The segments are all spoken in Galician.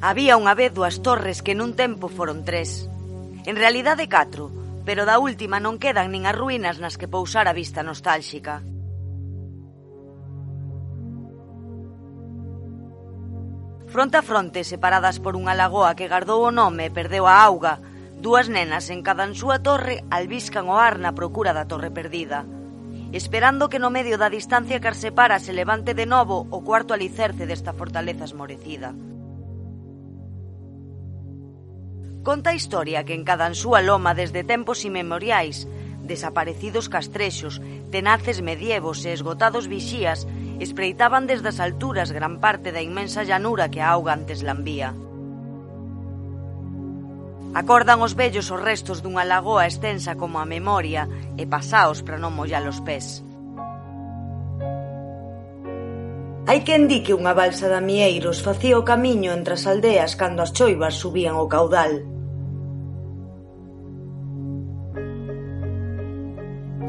Había unha vez dúas torres que nun tempo foron tres. En realidade catro, pero da última non quedan nin as ruínas nas que pousar a vista nostálxica. Fronte a fronte, separadas por unha lagoa que gardou o nome e perdeu a auga, dúas nenas en cada en súa torre albiscan o ar na procura da torre perdida esperando que no medio da distancia que as separa se levante de novo o cuarto alicerce desta fortaleza esmorecida. Conta a historia que en cada súa loma desde tempos inmemoriais desaparecidos castrexos, tenaces medievos e esgotados vixías espreitaban desde as alturas gran parte da inmensa llanura que a auga antes lambía. Acordan os vellos os restos dunha lagoa extensa como a memoria e pasaos para non mollar os pés. Hai quen di que unha balsa de mieiros facía o camiño entre as aldeas cando as choivas subían o caudal.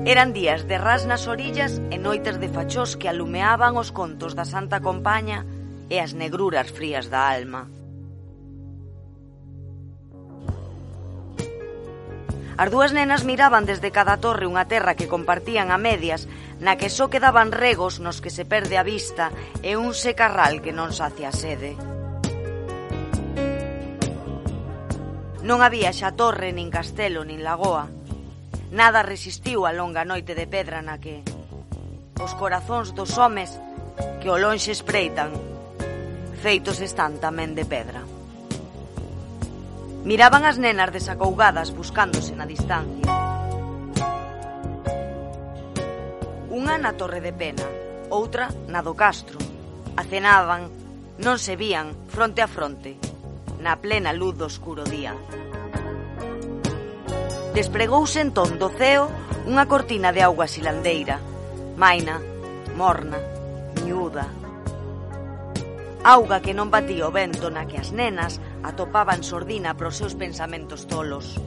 Eran días de ras nas orillas e noites de fachós que alumeaban os contos da Santa Compaña e as negruras frías da alma. As dúas nenas miraban desde cada torre unha terra que compartían a medias, na que só quedaban regos nos que se perde a vista e un secarral que non sacia a sede. Non había xa torre, nin castelo, nin lagoa. Nada resistiu a longa noite de pedra na que os corazóns dos homes que o lonxe espreitan feitos están tamén de pedra. Miraban as nenas desacougadas buscándose na distancia. Unha na Torre de Pena, outra na do Castro. Acenaban, non se vían, fronte a fronte, na plena luz do oscuro día. Despregouse entón do ceo unha cortina de auga silandeira, maina, morna, Auga que non batía o vento na que as nenas atopaban sordina para os seus pensamentos tolos.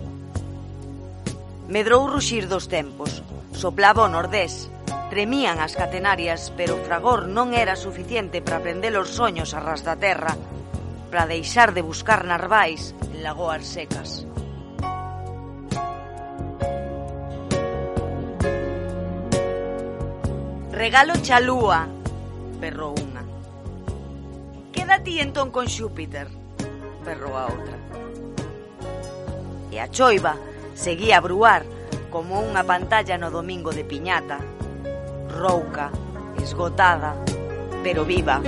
Medrou ruxir dos tempos, soplaba o nordés, tremían as catenarias, pero o fragor non era suficiente para prender os soños a ras da terra, para deixar de buscar narvais en lagoas secas. Regalo chalúa, perrou un. Queda ti entón con Xúpiter, berrou a outra. E a choiva seguía a bruar como unha pantalla no domingo de piñata, rouca, esgotada, pero viva.